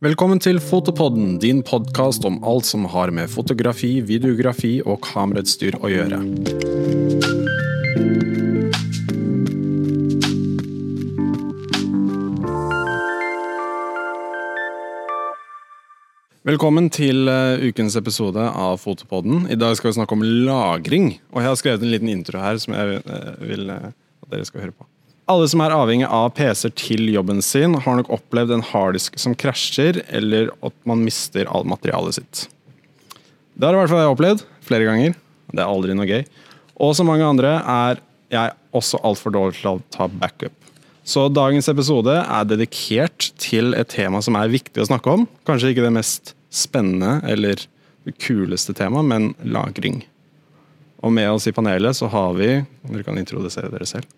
Velkommen til Fotopodden, din podkast om alt som har med fotografi, videografi og kamerautstyr å gjøre. Velkommen til uh, ukens episode av Fotopodden. I dag skal vi snakke om lagring. Og jeg har skrevet en liten intro her som jeg vil uh, at dere skal høre på. Alle som er avhengig av PC-er til jobben sin, har nok opplevd en harddisk som krasjer, eller at man mister alt materialet sitt. Det har i hvert fall jeg opplevd flere ganger. Det er aldri noe gøy. Og som mange andre er jeg også altfor dårlig til å ta backup. Så dagens episode er dedikert til et tema som er viktig å snakke om. Kanskje ikke det mest spennende eller det kuleste temaet, men lagring. Og med oss i panelet så har vi Dere kan introdusere dere selv.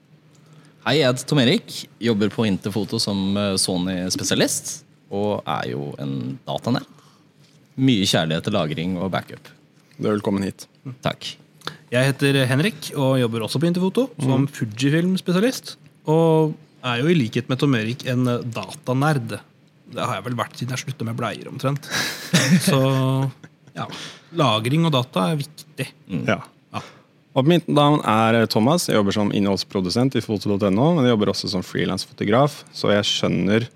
Hei, jeg heter Tom Erik. Jobber på Interfoto som eh, Sony-spesialist. Og er jo en datanerd. Mye kjærlighet til lagring og backup. Du er velkommen hit. Takk. Jeg heter Henrik og jobber også på Interfoto som Fujifilm-spesialist. Og er jo i likhet med Tom Erik en datanerd. Det har jeg vel vært siden jeg slutta med bleier, omtrent. Så ja, lagring og data er viktig. Ja. Og Mitt navn er Thomas. Jeg jobber som innholdsprodusent i foto.no. Men jeg jobber også som frilansfotograf, så jeg skjønner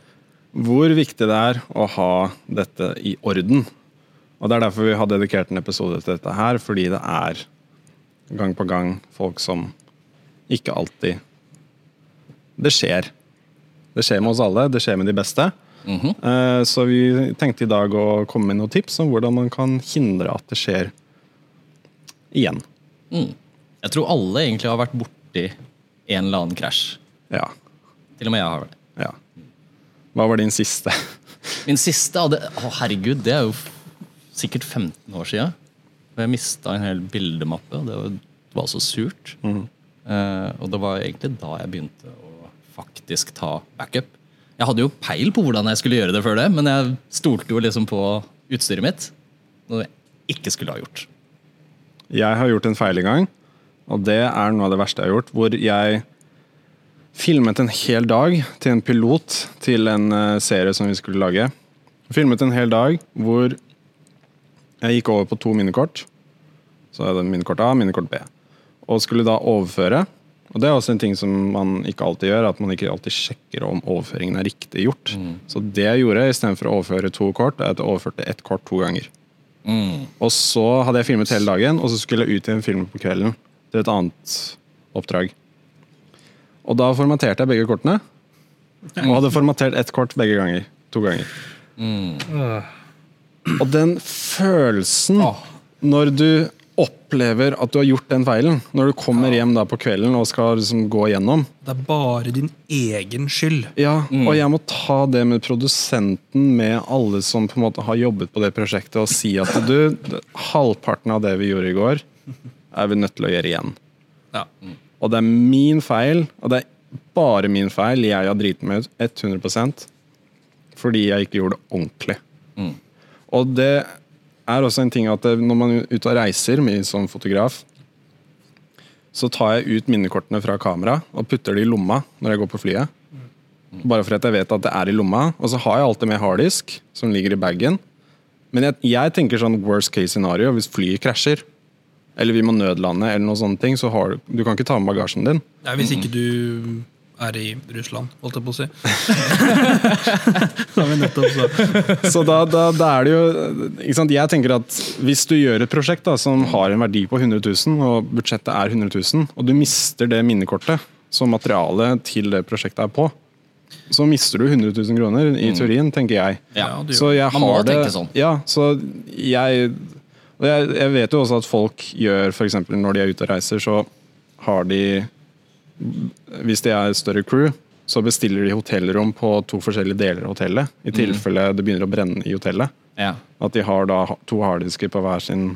hvor viktig det er å ha dette i orden. Og Det er derfor vi har dedikert en episode til dette her, fordi det er gang på gang folk som ikke alltid Det skjer. Det skjer med oss alle. Det skjer med de beste. Eh, Så vi tenkte i dag å komme med noen tips om hvordan man kan hindre at det skjer igjen. Jeg tror alle egentlig har vært borti en eller annen krasj. Ja. Til og med jeg har det. ja. Hva var din siste? Min siste Å, herregud, det er jo sikkert 15 år sia. Jeg mista en hel bildemappe, og det var, det var så surt. Eh, og det var egentlig da jeg begynte å faktisk ta backup. Jeg hadde jo peil på hvordan jeg skulle gjøre det før det, men jeg stolte jo liksom på utstyret mitt. Noe jeg ikke skulle ha gjort. Jeg har gjort en feil en gang, og det er noe av det verste jeg har gjort. Hvor jeg filmet en hel dag til en pilot til en eh, serie som vi skulle lage. Filmet en hel dag hvor jeg gikk over på to minnekort. Så er det minnekort A, minnekort B. Og skulle da overføre. Og det er også en ting som man ikke alltid gjør, at man ikke alltid sjekker om overføringen er riktig gjort. Så det jeg gjorde, istedenfor å overføre to kort, er at jeg overførte ett kort to ganger. Og så hadde jeg filmet hele dagen, og så skulle jeg ut i en film på kvelden til et annet oppdrag. Og da formaterte jeg begge kortene. Og hadde formatert ett kort begge ganger. To ganger. Og den følelsen når du opplever at du har gjort den feilen, når du kommer hjem da på kvelden og skal liksom gå igjennom Det er bare din egen skyld. Ja, og jeg må ta det med produsenten, med alle som på en måte har jobbet på det prosjektet, og si at du, halvparten av det vi gjorde i går, er vi nødt til å gjøre igjen. Ja. Og det er min feil, og det er bare min feil. Jeg har driti meg ut 100% fordi jeg ikke gjorde det ordentlig. Og det er også en ting at det, når man er ute og reiser mye som fotograf, så tar jeg ut minnekortene fra kamera og putter det i lomma når jeg går på flyet. Bare for at jeg vet at det er i lomma. Og så har jeg alltid med harddisk, som ligger i bagen. Men jeg, jeg tenker sånn worst case scenario hvis flyet krasjer. Eller vi må nødlande, eller noen sånne ting, så har du Du kan ikke ta med bagasjen din. Er hvis ikke du er i Russland, holdt jeg på å si. Det har vi nettopp sagt. Så da, da, da er det jo ikke sant? Jeg tenker at Hvis du gjør et prosjekt da, som har en verdi på 100 000, og budsjettet er 100 000, og du mister det minnekortet som materialet til det prosjektet er på, så mister du 100 000 kroner i teorien, tenker jeg. Ja, du Så jeg Man må har det, tenke sånn. Ja, så jeg jeg, jeg vet jo også at folk gjør f.eks. når de er ute og reiser, så har de Hvis de er et større crew, så bestiller de hotellrom på to forskjellige deler av hotellet. I tilfelle det begynner å brenne i hotellet. Ja. At de har da to harddisker på hver sin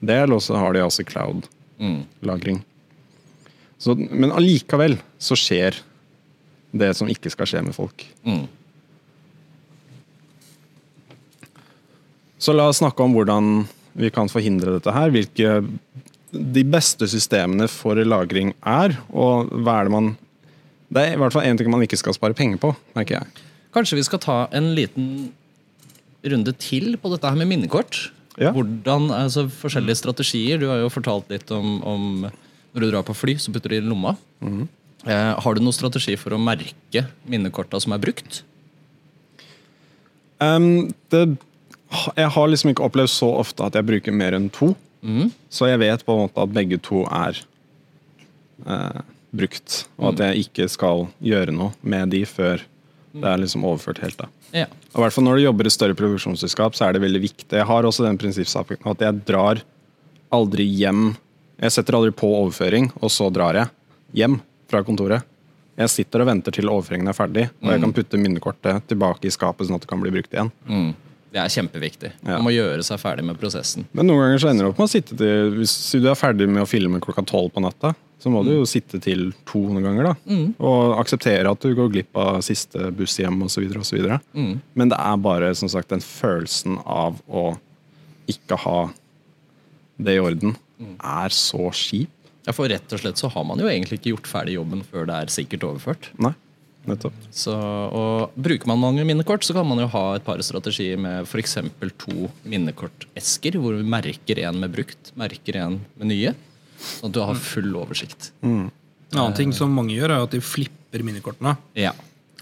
del, og så har de altså cloud-lagring. Så, men allikevel så skjer det som ikke skal skje med folk. Mm. Så la oss snakke om hvordan vi kan forhindre dette her. Hvilke de beste systemene for lagring er, og hva er det man Det er i hvert fall én ting man ikke skal spare penger på, merker jeg. Kanskje vi skal ta en liten runde til på dette her med minnekort. Ja. Hvordan, altså Forskjellige strategier. Du har jo fortalt litt om, om når du drar på fly, så putter du det i lomma. Eh, har du noen strategi for å merke minnekorta som er brukt? Um, det, jeg har liksom ikke opplevd så ofte at jeg bruker mer enn to. Så jeg vet på en måte at begge to er eh, brukt, og at jeg ikke skal gjøre noe med de før det er liksom overført helt. da. Ja. Og hvert fall Når du jobber i større produksjonsselskap, så er det veldig viktig. Jeg har også den prinsippsaken at jeg drar aldri hjem Jeg setter aldri på overføring, og så drar jeg hjem fra kontoret. Jeg sitter og venter til overføringen er ferdig, og jeg kan putte minnekortet tilbake i skapet sånn at det kan bli brukt igjen. Mm. Det er kjempeviktig. Ja. Man må gjøre seg ferdig med prosessen. Men noen ganger så ender det opp med å sitte til Hvis du er ferdig med å filme klokka tolv på natta, så må du jo sitte til to noen ganger, da. Og akseptere at du går glipp av siste buss hjem osv. osv. Mm. Men det er bare som sagt den følelsen av å ikke ha det i orden, er så kjip. Ja, For rett og slett så har man jo egentlig ikke gjort ferdig jobben før det er sikkert overført. Nei. Så, og Bruker man mange minnekort, så kan man jo ha et par strategier med f.eks. to minnekortesker, hvor vi merker en med brukt, merker en med nye. Sånn at du har full oversikt. En annen ting som mange gjør, er at de flipper minnekortene. Ja.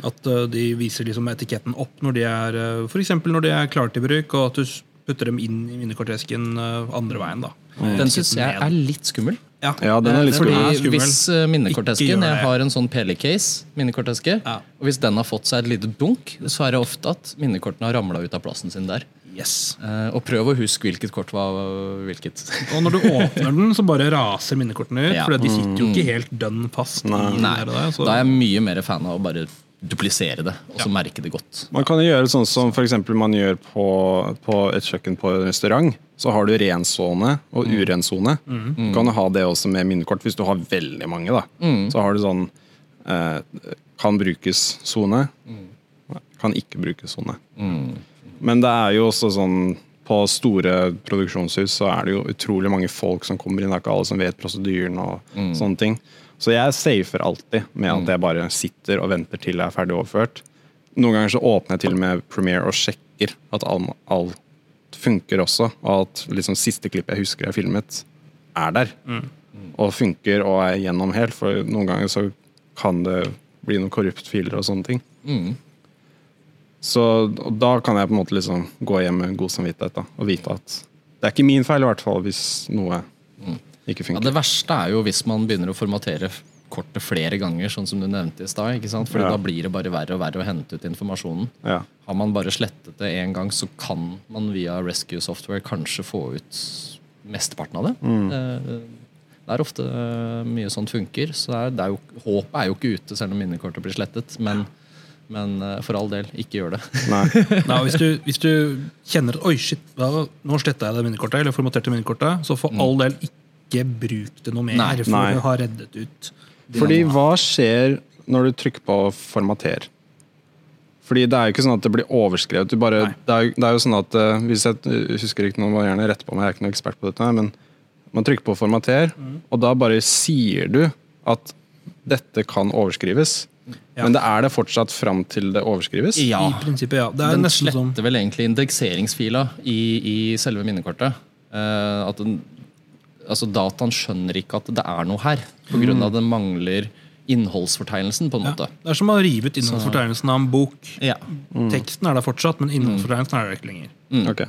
At eh, de viser liksom etiketten opp når de er for når de er klare til bruk, og at du putter dem inn i minnekortesken eh, andre veien. da. Den syns jeg er litt skummel. Ja, Ja, den er litt fordi skummel. er hvis eh, minnekortesken Jeg har en sånn Peli-case, minnekorteske, Ja. og hvis den har fått seg et lite dunk, så er det ofte at minnekortene har ramla ut av plassen sin der. Yes. Eh, og prøv å huske hvilket kort var hvilket. Og når du åpner den, så bare raser minnekortene ut. Ja. For de sitter jo ikke helt dønn fast. i Nei, der der, så- da er jeg mye mer fan av å bare duplisere det, og så Ja. merke det godt. Man kan jo gjøre sånn som for eksempel man gjør på, på et kjøkken på en restaurant. Så har du ren sone og uren Mm. Du kan du ha det også med minnekort hvis du har veldig mange. da. Så har du sånn eh, kan brukes-sone. Kan ikke brukes-sone. Men det er jo også sånn på store produksjonshus så er det jo utrolig mange folk som kommer inn. Det er ikke alle som vet prosedyren og sånne ting. Så jeg safer alltid med at jeg bare sitter og venter til jeg er ferdig overført. Noen ganger så åpner jeg til og med Premiere og sjekker at alt funker også. Og at liksom siste klipp jeg husker jeg filmet, er der. Og funker og er gjennom helt. For noen ganger så kan det bli noen korruptfiler og sånne ting. Mm. Så da kan jeg på en måte liksom gå hjem med god samvittighet da, og vite at det er ikke min feil, i hvert fall, hvis noe ikke Ja, det verste er jo hvis man begynner å formatere kortet flere ganger, sånn som du nevnte i stad. ikke sant? Fordi Ja. da blir det bare verre og verre å hente ut informasjonen. Ja. Har man bare slettet det én gang, så kan man via Rescue Software kanskje få ut mesteparten av det. Eh, Det er ofte eh, mye sånt funker. Så det er, det er jo, håpet er jo ikke ute selv om minnekortet blir slettet. Men, men eh, for all del, ikke gjør det. Nei. Nei, hvis, du, hvis du kjenner at Oi, shit, nå sletta jeg det minnekortet, eller formaterte minnekortet, så for all del ikke bruk det noe mer. Nei. for Nei. du har reddet ut Fordi hva skjer når du trykker på formater? Fordi det er jo ikke sånn at det blir overskrevet. Du bare, det, er, det er jo sånn at eh, Hvis jeg husker ikke noe, må gjerne rette på meg, jeg er ikke noen ekspert på dette, men man trykker på formater, og da bare sier du at dette kan overskrives. Ja. Men det er det fortsatt fram til det overskrives? Ja. I prinsippet, ja. Det er Den sletter vel egentlig indekseringsfila i, i selve minnekortet. Uh, at den, altså Dataen skjønner ikke at det er noe her, pga. Mm. at den mangler innholdsfortegnelsen. på en ja, måte. Det er som å rive ut innholdsfortegnelsen av en bok. Ja. Teksten er der fortsatt, men innholdsfortegnelsen er der ikke lenger. Ok.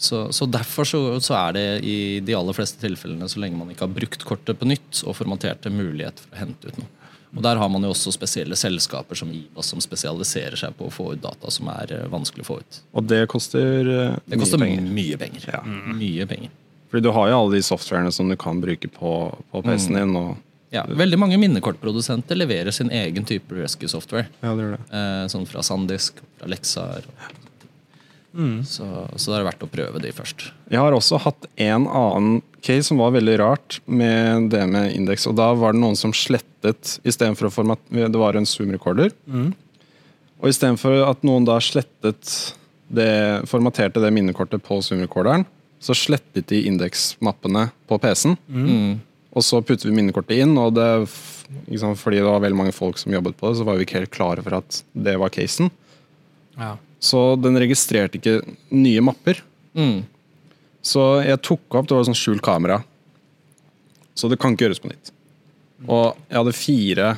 Så, så Derfor så, så er det i de aller fleste tilfellene, så lenge man ikke har brukt kortet på nytt og formatert det, mulighet for å hente ut noe. Og Der har man jo også spesielle selskaper som IBAS som spesialiserer seg på å få ut data som er eh, vanskelig å få ut. Og det koster eh, Det koster mye penger. mye penger. Ja. Mye penger. Fordi du har jo alle de softwarene som du kan bruke på, på PC-en din. Og, Ja, veldig mange minnekortprodusenter leverer sin egen type rescue software. ja, det gjør det. Eh, sånn fra Sandisk, fra Lexar. Så, så det er verdt å prøve de først. Jeg har også hatt en annen case som var veldig rart med det med indeks. Og da var det noen som slettet istedenfor å formatere Det var en Zoom-recorder. Og istedenfor at noen da slettet det, formaterte det minnekortet på Zoom-recorderen, så slettet de indeksmappene på PC-en. Og så puttet vi minnekortet inn, og det, liksom, fordi det var veldig mange folk som jobbet på det, så var vi ikke helt klare for at det var casen. Ja. så den registrerte ikke nye mapper. Mm. Så jeg tok opp, det var sånn skjult kamera. Så det kan ikke gjøres på nytt. Og jeg hadde fire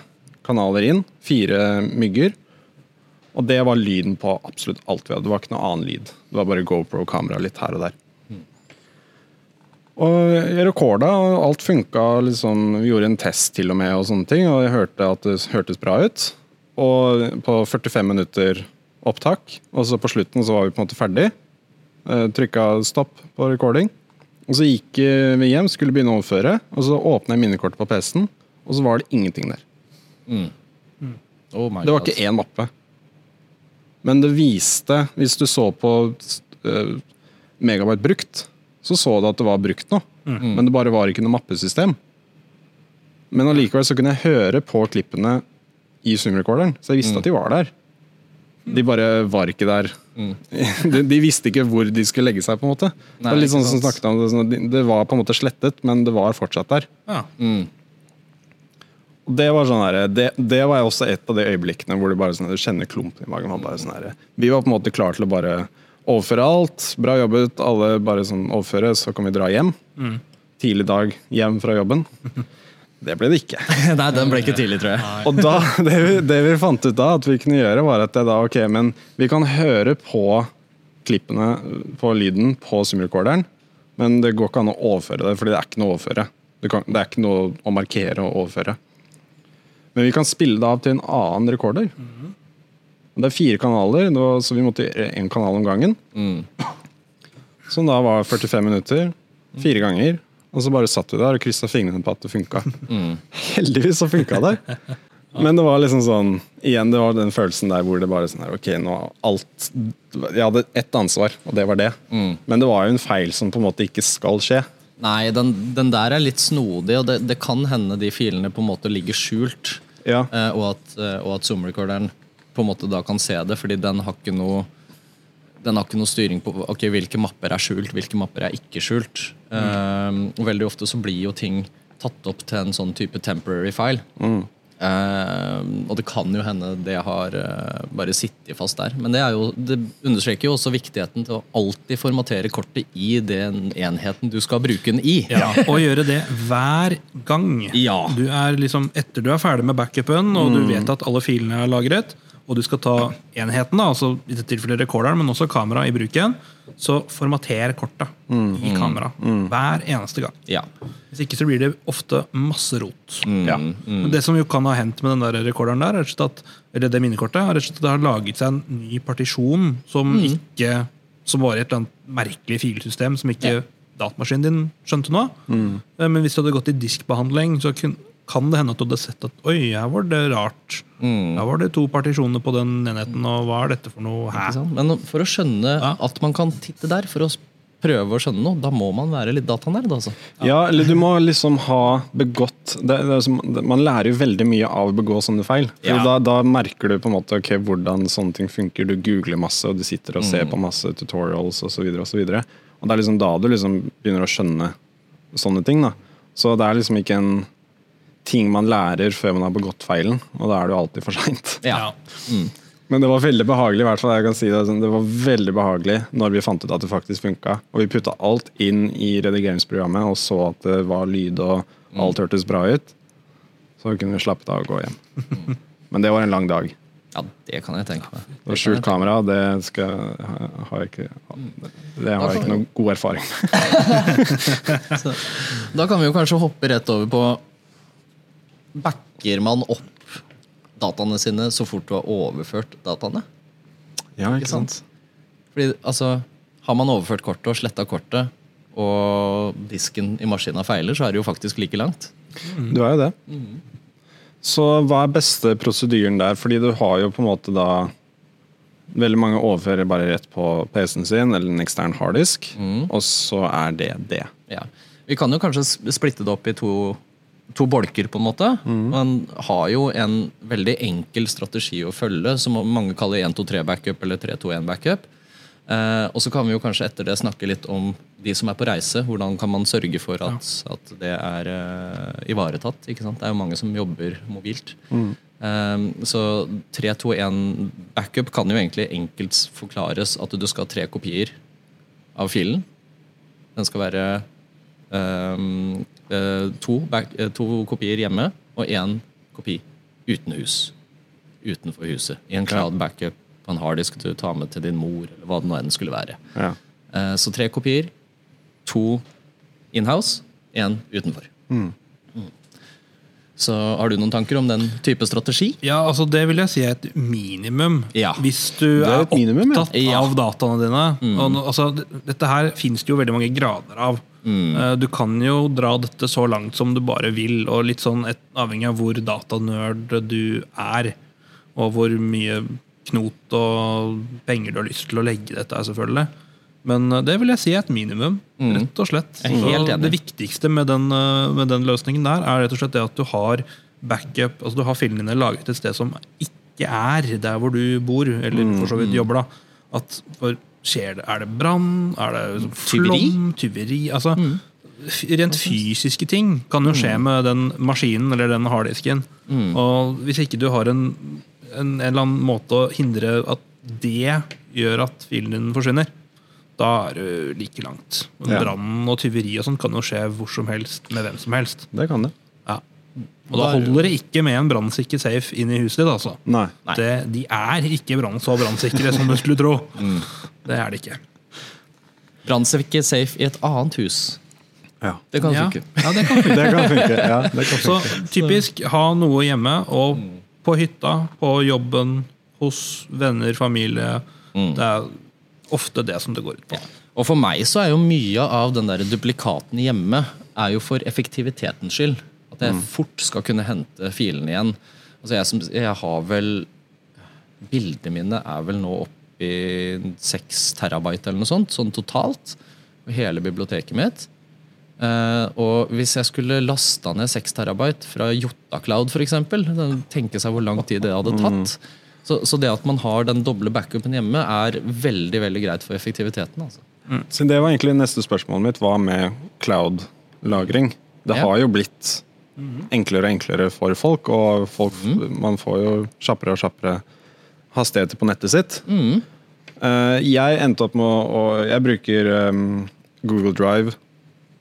kanaler inn, fire mygger. Og det var lyden på absolutt alt vi hadde. Det var ikke noe annen lyd. Det var bare GoPro-kamera litt her og der. Og jeg rekorda, og alt funka. Liksom, vi gjorde en test til og med, og sånne ting, og jeg hørte at det hørtes bra ut. Og på 45 minutter opptak, og så på slutten så var vi på en måte ferdig. Eh, Trykka stopp på recording. Og så gikk eh, vi hjem, skulle begynne å overføre, og så åpna jeg minnekortet på PC-en, og så var det ingenting der. Oh my Det var ikke én mappe. Men det viste, hvis du så på uh, megabyte brukt, så så du at det var brukt noe. Men det bare var ikke noe mappesystem. Men allikevel så kunne jeg høre på klippene i Zoom-recorderen, så jeg visste at de var der. De bare var ikke der. De, de visste ikke hvor de skulle legge seg. på en måte. det, Nei, er litt sånn som snakket om det, sånn det var på en måte slettet, men det var fortsatt der. Ja. Og Det var sånn her, det, det var også et av de øyeblikkene hvor du bare sånn, du kjenner klumpen i magen. Bare sånn her, vi var på en måte klar til å bare overføre alt. Bra jobbet. Alle bare sånn overføre, så kan vi dra hjem. Tidlig dag hjem fra jobben. Det ble det ikke. Nei, den ble ikke tidlig, tror jeg. Og da, det vi, det vi fant ut da at vi kunne gjøre, var at det da, ok, men vi kan høre på klippene på lyden på Zoom-recorderen, men det går ikke an å overføre det, fordi det er ikke noe å overføre. Det, kan, det er ikke noe å markere og overføre. Men vi kan spille det av til en annen rekorder. Det er fire kanaler, så vi måtte gjøre én kanal om gangen. Som da var 45 minutter, fire ganger. Og så bare satt vi der og kryssa fingrene på at det funka. Heldigvis så funka det. Men det var liksom sånn Igjen, det var den følelsen der hvor det bare sånn her Ok, nå alt Jeg hadde ett ansvar, og det var det. Men det var jo en feil som på en måte ikke skal skje. Nei, den, den der er litt snodig, og det, det kan hende de filene på en måte ligger skjult. Ja. Eh, og at, eh, og at Zoom-recorderen på en måte da kan se det, fordi den har ikke noe den har ikke noe styring på okay, hvilke mapper er skjult, hvilke mapper er ikke skjult. Eh, og veldig ofte så blir jo ting tatt opp til en sånn type temporary file. Eh, og det kan jo hende det har uh, bare sittet fast der. Men det, er jo, det understreker jo også viktigheten til å alltid formatere kortet i den enheten du skal bruke den i. Ja, og gjøre det hver gang. Ja. Du er liksom, etter du er ferdig med backupen, og du vet at alle filene er lagret, og du skal ta enheten, da, altså i dette tilfellet rekorderen, men også kamera i bruk igjen, så formater kortet i kamera hver eneste gang. Ja. Hvis ikke så blir det ofte masse rot. Ja. Men Det som jo kan ha hendt med den der rekorderen der, er at, eller det minnekortet, er at det har laget seg en ny partisjon som ikke som var i et eller annet merkelig filsystem som ikke datamaskinen din skjønte noe. Eh, Men hvis du hadde gått i diskbehandling, så kun, kan det hende at du hadde sett at oi, her var det rart. Her var det to partisjoner på den enheten, og hva er dette for noe Hæ? Men for å skjønne Ja. at man kan titte der, for å prøve å skjønne noe, da må man være litt datanerd. Altså. Ja, eller du må liksom ha begått det, det som, det, Man lærer jo veldig mye av å begå sånne feil. Ja. da, da merker du på en måte ok, hvordan sånne ting funker. Du googler masse, og du sitter og ser på masse tutorials osv. Og, så videre. og det er liksom da du liksom begynner å skjønne sånne ting. da. Så det er liksom ikke en ting man lærer før man har begått feilen, og da er det jo alltid for seint. Ja. Men det var veldig behagelig. i hvert fall jeg kan si Det Det var veldig behagelig når vi fant ut at det faktisk funka. Og vi putta alt inn i redigeringsprogrammet og så at det var lyd og alt hørtes bra ut. Så kunne vi slappet av og gå hjem. Men det var en lang dag. ja, det kan jeg tenke meg. Det var skjult kamera, det skal, har jeg ikke Det har jeg ikke noen god erfaring med. Da kan vi jo kanskje hoppe rett over på Backer man opp dataene sine så fort du har overført dataene? Ja, Ikke sant? Fordi altså, Har man overført kortet og sletta kortet, og disken i maskina feiler, så er det jo faktisk like langt. Du er jo det. Så hva er beste prosedyren der? Fordi du har jo på en måte da Veldig mange overfører bare rett på PC-en sin eller en ekstern harddisk, og så er det det. Ja. Vi kan jo kanskje splitte det opp i to, to bolker, på en måte. Man har jo en veldig enkel strategi å følge, som mange kaller 1-2-3-backup eller 3-2-1-backup. Eh, og så kan vi jo kanskje etter det snakke litt om de som er på reise. Hvordan kan man sørge for at, at det er eh, ivaretatt? ikke sant? Det er jo mange som jobber mobilt. Um, så 3-2-1 backup kan jo egentlig enkelt forklares at du skal ha tre kopier av filen. Den skal være eh, to, back, eh, to kopier hjemme og én kopi uten hus. Utenfor huset. I en cloud backup på en harddisk du tar med til din mor, eller hva det nå enn skulle være. Ja. Eh, Så tre kopier. To inhouse, én utenfor. Mm. Så har du noen tanker om den type strategi? Ja, altså Det vil jeg si er et minimum. Ja. Hvis du er er, minimum, opptatt Ja. av dataene dine. Og, altså, dette her finnes det jo veldig mange grader av. Eh, Du kan jo dra dette så langt som du bare vil, og litt sånn et, avhengig av hvor datanerd du er. Og hvor mye knot og penger du har lyst til å legge i dette, er selvfølgelig. Men eh, det vil jeg si er et minimum, rett og slett. Det viktigste med den, eh, med den løsningen der, er rett og slett det at du har backup, altså du har filmene dine lagret et sted som ikke er der hvor du bor, eller for så vidt jobber. da. At for skjer det, Er det brann? Er det flom? Tyveri? Altså, mm. Rent fysiske ting kan jo skje med den maskinen eller den harddisken. Og hvis ikke du har en, en, en eller annen måte å hindre at det gjør at filen din forsvinner, da er du like langt. Ja. Brann og tyveri og sånt kan jo skje hvor som helst med hvem som helst. Det kan det. Og da holder det ikke med en brannsikker safe inn i huset ditt. altså. Nei. Det, de er ikke brann så brannsikre som du skulle tro. Det er det ikke. Brannsikker safe i et annet hus. Ja. Det kan Ja, funke. ja, det kan funke. Det kan funke. Ja, det kan Så typisk ha noe hjemme, og på hytta, på jobben, hos venner, familie. Det er ofte det som det går ut på. Og for meg så er jo mye av den der duplikaten hjemme er jo for effektivitetens skyld. At jeg fort skal kunne hente filene igjen. Altså jeg, som, jeg har vel Bildene mine er vel nå oppe i 6 terabyte eller noe sånt, sånn totalt. Hele biblioteket mitt. Uh, og hvis jeg skulle lasta ned 6 terabyte fra Jotacloud f.eks., tenke seg hvor lang tid det hadde tatt. Så, så det at man har den doble backupen hjemme, er veldig veldig greit for effektiviteten. altså. Så det var egentlig neste spørsmålet mitt. Hva med cloud-lagring? Det Ja. har jo blitt enklere og enklere for folk, og folk, man får jo kjappere og kjappere hastigheter på nettet sitt. Eh, jeg endte opp med å Jeg bruker em, Google Drive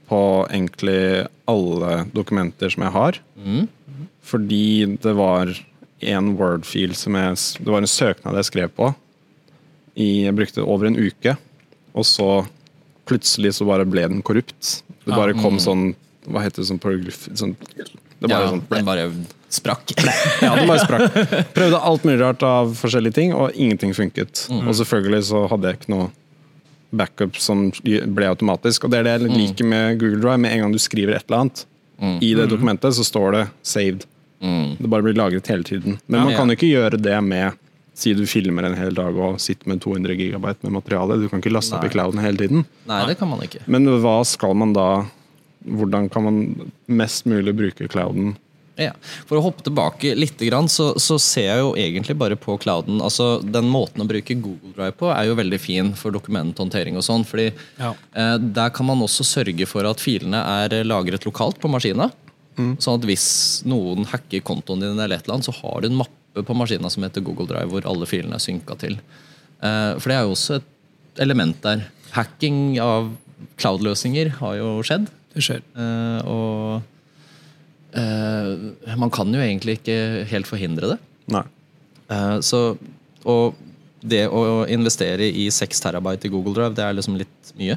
på egentlig alle dokumenter som jeg har. Fordi det var en Word-fil som jeg Det var en søknad jeg skrev på. I, jeg brukte over en uke. Og så plutselig så bare ble den korrupt. Det bare kom sånn Hva heter det sånn paragraf sånn, Det bare ja, sånn den bare sprakk. ja, den bare sprakk. Prøvde alt mulig rart av forskjellige ting, og ingenting funket. Og selvfølgelig så hadde jeg ikke noe backup som ble automatisk. Og det er det jeg liker med Google Drive. Med en gang du skriver et eller annet i det dokumentet, så står det 'saved'. Det bare blir lagret hele tiden. Men man kan jo ikke gjøre det med Si du filmer en hel dag og sitter med 200 gigabyte med materiale. Du kan ikke laste opp i clouden hele tiden. Nei, det kan man ikke. Men hva skal man da Hvordan kan man mest mulig bruke clouden? Ja. For å hoppe tilbake litt, så, så ser jeg jo egentlig bare på clouden altså Den måten å bruke Google Drive på er jo veldig fin for dokumenthåndtering. og sånn, fordi Ja. eh, Der kan man også sørge for at filene er lagret lokalt på maskina. Sånn at hvis noen hacker kontoen din, eller et eller annet, så har du en mappe på maskina som heter Google Drive, hvor alle filene er synka til. Eh, for det er jo også et element der. Hacking av cloud-løsninger har jo skjedd. Det skjer. Eh, og eh, man kan jo egentlig ikke helt forhindre det. Nei. Eh, så, og det å investere i 6 terabyte i Google Drive, det er liksom litt mye.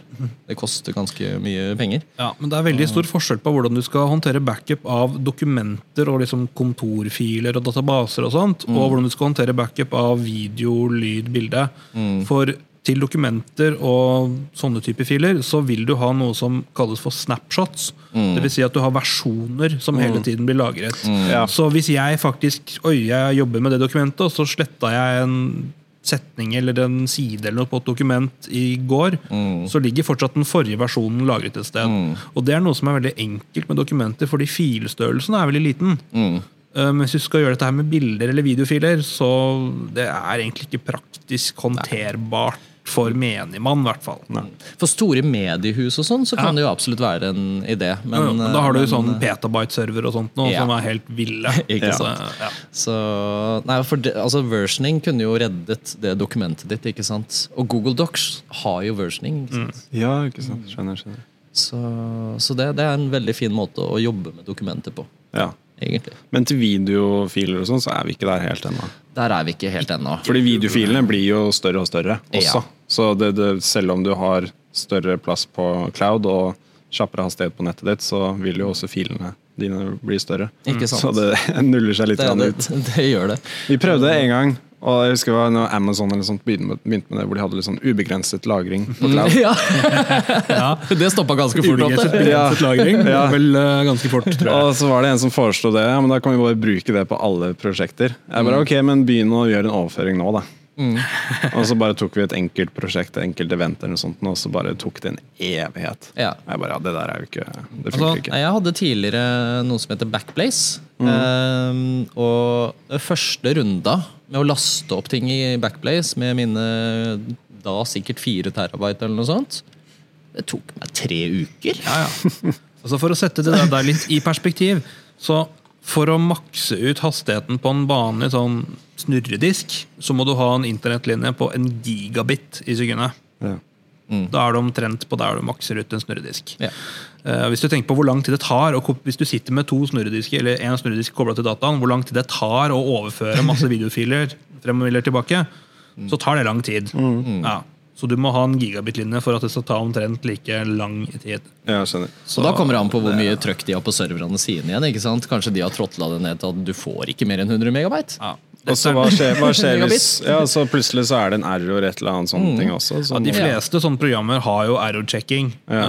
Det koster ganske mye penger. Ja, men det er veldig stor forskjell på hvordan du skal håndtere backup av dokumenter og liksom kontorfiler og databaser og sånt, og hvordan du skal håndtere backup av video, lyd, bilde. For til dokumenter og sånne typer filer så vil du ha noe som kalles for snapshots. Det vil si at du har versjoner som hele tiden blir lagret. Ja. Så hvis jeg faktisk Oi, jeg jobber med det dokumentet, og så sletta jeg en setning eller en side eller noe på et dokument i går, så ligger fortsatt den forrige versjonen lagret et sted. Og det er noe som er veldig enkelt med dokumenter, fordi filstørrelsen er veldig liten. Mm. Men hvis du skal gjøre dette her med bilder eller videofiler, så det er egentlig ikke praktisk håndterbart for menigmann, i hvert fall. For store mediehus og sånn, så kan det jo absolutt være en idé. Men, Ja, men da har du jo men, sånn petabyte-server og sånt nå, Ja. som er helt ville. Ikke sant. ja. Så, nei, for det, altså Versioning kunne jo reddet det dokumentet ditt. ikke sant? Og Google Docs har jo versioning. ikke sant? Ja, ikke sant. Skjønner, skjønner. Så, så det, det er en veldig fin måte å jobbe med dokumenter på. Ja. egentlig. Men til videofiler og sånn, så er vi ikke der helt ennå. Der er vi ikke helt ennå. Fordi videofilene blir jo større og større også. Ja. Så det, det, selv om du har større plass på cloud og kjappere hastighet på nettet ditt, så vil jo også filene dine bli større. Ikke sant. Så det nuller seg litt Det, det, ut. det gjør det. Vi prøvde en gang, og jeg husker det var når Amazon eller sånt begynte med, det, hvor de hadde litt sånn ubegrenset lagring på cloud. Ja, Ja. Det stoppa ganske fort. Ubegrenset det. lagring. Det Ja. vel eh, ganske fort, tror jeg. Og så var det en som foreslo det, ja, men da kan vi bare bruke det på alle prosjekter. Jeg bare, ok, men begynn å gjøre en overføring nå, da. Og så bare tok vi et enkelt prosjekt, et enkelt event eller noe sånt, og så bare tok det en evighet. Ja. Jeg bare, ja, det der er jo ikke, det Altså, ikke. Jeg hadde tidligere noe som heter Backblaze. Ehm, og første runda med å laste opp ting i Backplace med mine da sikkert fire terabyte eller noe sånt, det tok meg tre uker. Ja, ja. Altså For å sette det der litt i perspektiv Så for å makse ut hastigheten på en vanlig sånn snurredisk, så må du ha en internettlinje på en gigabit i sekundet. Ja. Da er du omtrent på der du makser ut en snurredisk. Ja. Uh, hvis du tenker på hvor lang tid det tar, og hvis du sitter med to snurredisker, eller en snurredisk kobla til dataen, hvor lang tid det tar å overføre masse videofiler frem og tilbake, så tar det lang tid. Ja. Så du må ha en gigabit-linje for at det skal ta omtrent like lang tid. Ja, skjønner. Så da kommer det an på hvor mye trøkk de har på serverne sine igjen. ikke sant? Kanskje de har tråtla det ned til at du får ikke mer enn 100 megabyte. Ja. Og så hva skjer, hva skjer hvis ja, så plutselig så er det en error et eller annet sånne ting også? Ja, Sånn, de fleste sånne programmer har jo error-checking. Ja.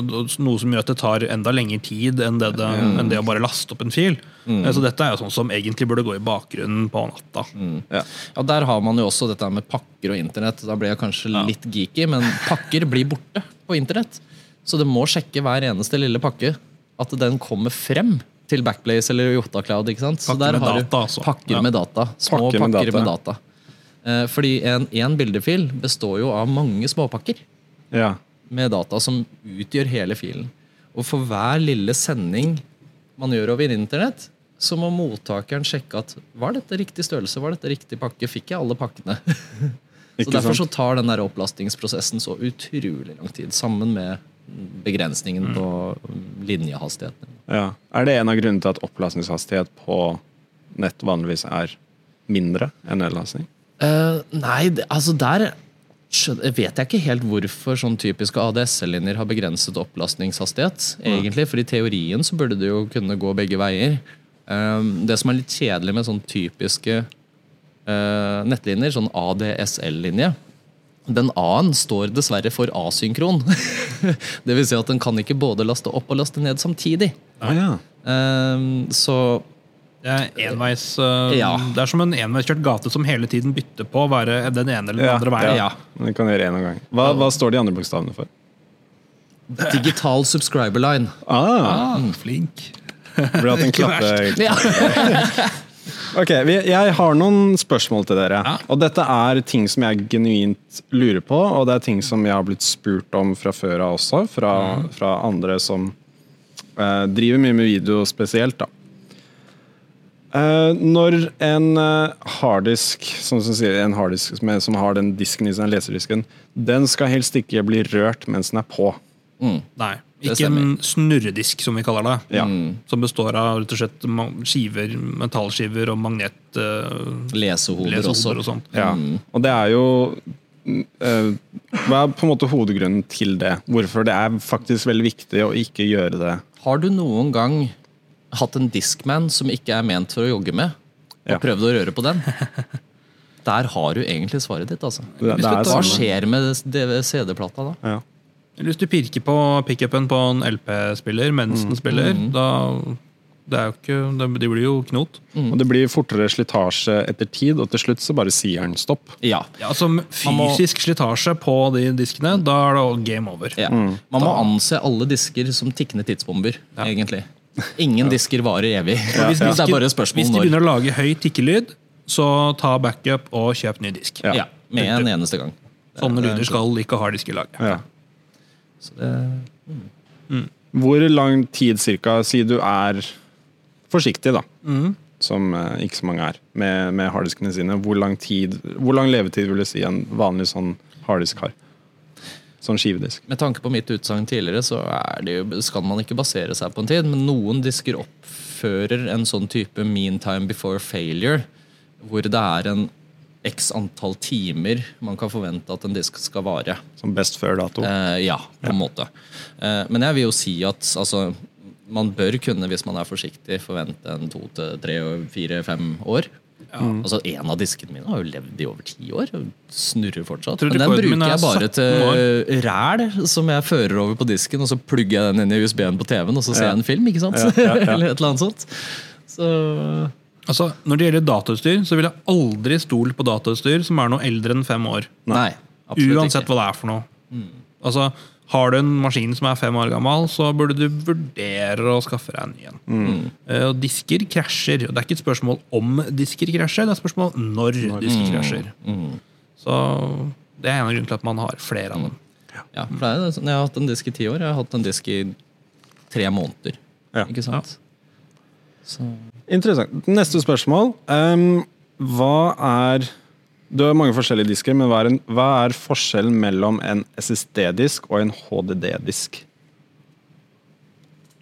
Uh, noe som gjør at det tar enda lengre tid enn det, det, enn det å bare laste opp en fil. Mm. Så dette er jo sånn som egentlig burde gå i bakgrunnen på natta. ja. Ja, Der har man jo også dette med pakker og internett. Da ble jeg kanskje litt geeky, men pakker blir borte på internett. Så det må sjekke hver eneste lille pakke at den kommer frem til Backblaze eller Jota Cloud. ikke sant? Så Pakker der med har du data, altså. Pakker Ja. med data. Små Pakker med pakker med data. data. Eh, fordi en, en bildefil består jo av mange småpakker ja. med data som utgjør hele filen. Og for hver lille sending man gjør over internett, så må mottakeren sjekke at var dette riktig størrelse, var dette riktig pakke, fikk jeg alle pakkene? så Ikke Derfor så tar den der opplastingsprosessen så utrolig lang tid, sammen med begrensningen på linjehastigheten. Ja. Er det en av grunnene til at opplastningshastighet på nett vanligvis er mindre enn nedlastning? Uh, nei, det, altså der vet jeg ikke helt hvorfor sånn typiske ADSL-linjer har begrenset opplastningshastighet. egentlig, For i teorien så burde det jo kunne gå begge veier. Um, det som er litt kjedelig med sånn typiske uh, nettlinjer, sånn ADSL-linje Den A-en står dessverre for asynkron. det vil si at den kan ikke både laste opp og laste ned samtidig. Ah, ja. um, så Det er, enveis, uh, Ja. det er som en enveiskjørt gate som hele tiden bytter på å være den ene eller den Ja, andre veien. ja. Men det kan gjøre en gang. Hva, hva står de andre bokstavene for? digital subscriber line. Ah, Ah, flink. burde hatt en klappe... Ok, Jeg har noen spørsmål til dere. Ja. Og Dette er ting som jeg genuint lurer på, og det er ting som jeg har blitt spurt om fra før av også. Fra, fra andre som eh, driver mye med video spesielt. da. Eh, når en uh, harddisk som, som, sier, en harddisk som, er- som har den disken i seg, den leserdisken, den skal helst ikke bli rørt mens den er på. Nei, Det ikke en snurredisk, som vi kaller det. Ja. Som består av rett og slett skiver, metallskiver og magnet... Uh, Lesehoder også. og sånt. Ja. Og det er jo uh, Hva er på en måte hovedgrunnen til det? Hvorfor det er faktisk veldig viktig å ikke gjøre det? Har du noen gang hatt en Discman som ikke er ment for å jogge med, og Ja. prøvd å røre på den? Der har du egentlig svaret ditt. altså. Det, det er Hva skjer med CD-plata da? Ja. Hvis du pirker på pickupen på en LP-spiller mens den spiller, da det er jo ikke, det, blir jo knot. Og det blir fortere slitasje etter tid, og til slutt så bare sier den stopp. Ja. Ja, altså Fysisk slitasje på de diskene, da er det game over. ja. Man må anse alle disker som tikkende tidsbomber, egentlig. Ingen disker varer evig. Hvis, Det er bare spørsmål hvis de når. begynner å lage høy tikkelyd, så ta backup og kjøp ny disk. Ja. Ja, med en eneste gang. Sånne lyder skal ikke harddisker lage. Ja. Det, Hvor lang tid cirka, si du er forsiktig, da, mm. som eh, ikke så mange er, med, med harddiskene sine, hvor lang, tid, hvor lang levetid vil du si en vanlig sånn harddisk har? Sånn skivedisk. med tanke på mitt utsagn tidligere, så det skal man ikke basere seg på en tid, men noen disker oppfører en sånn type mean time before failure, hvor det er en x antall timer man kan forvente at en disk skal vare. Som best før dato. Eh, ja, på en måte. Eh, men jeg vil jo si at altså, man bør kunne, hvis man er forsiktig, forvente en to til tre, fire, fem år. Altså, En av diskene mine har jo levd i over ti år og snurrer fortsatt. Men den bruker er jeg bare til ræl som jeg fører over på disken, og så plugger jeg den inn i USB-en på TV-en, og så ser Ja. jeg en film. ikke sant? Ja, ja, ja. Eller et eller annet sånt. Så Altså, Når det gjelder datautstyr, så vil jeg aldri stole på datautstyr som er noe eldre enn fem år. nei. absolutt Uansett ikke. hva det er for noe. Altså, Har du en maskin som er fem år gammel, så burde du vurdere å skaffe deg en ny en. Uh, Og disker krasjer. og Det er ikke et spørsmål om disker krasjer, det er et spørsmål når disker krasjer. Så Det er en av grunnene til at man har flere av dem. Ja, for det er, sånn, Jeg har hatt en disk i ti år. Jeg har hatt en disk i tre måneder. Ja. Ikke sant? Så Interessant. Neste spørsmål. Um, hva er Du har mange forskjellige disker, men hva er, en, hva er forskjellen mellom en SSD-disk og en HDD-disk?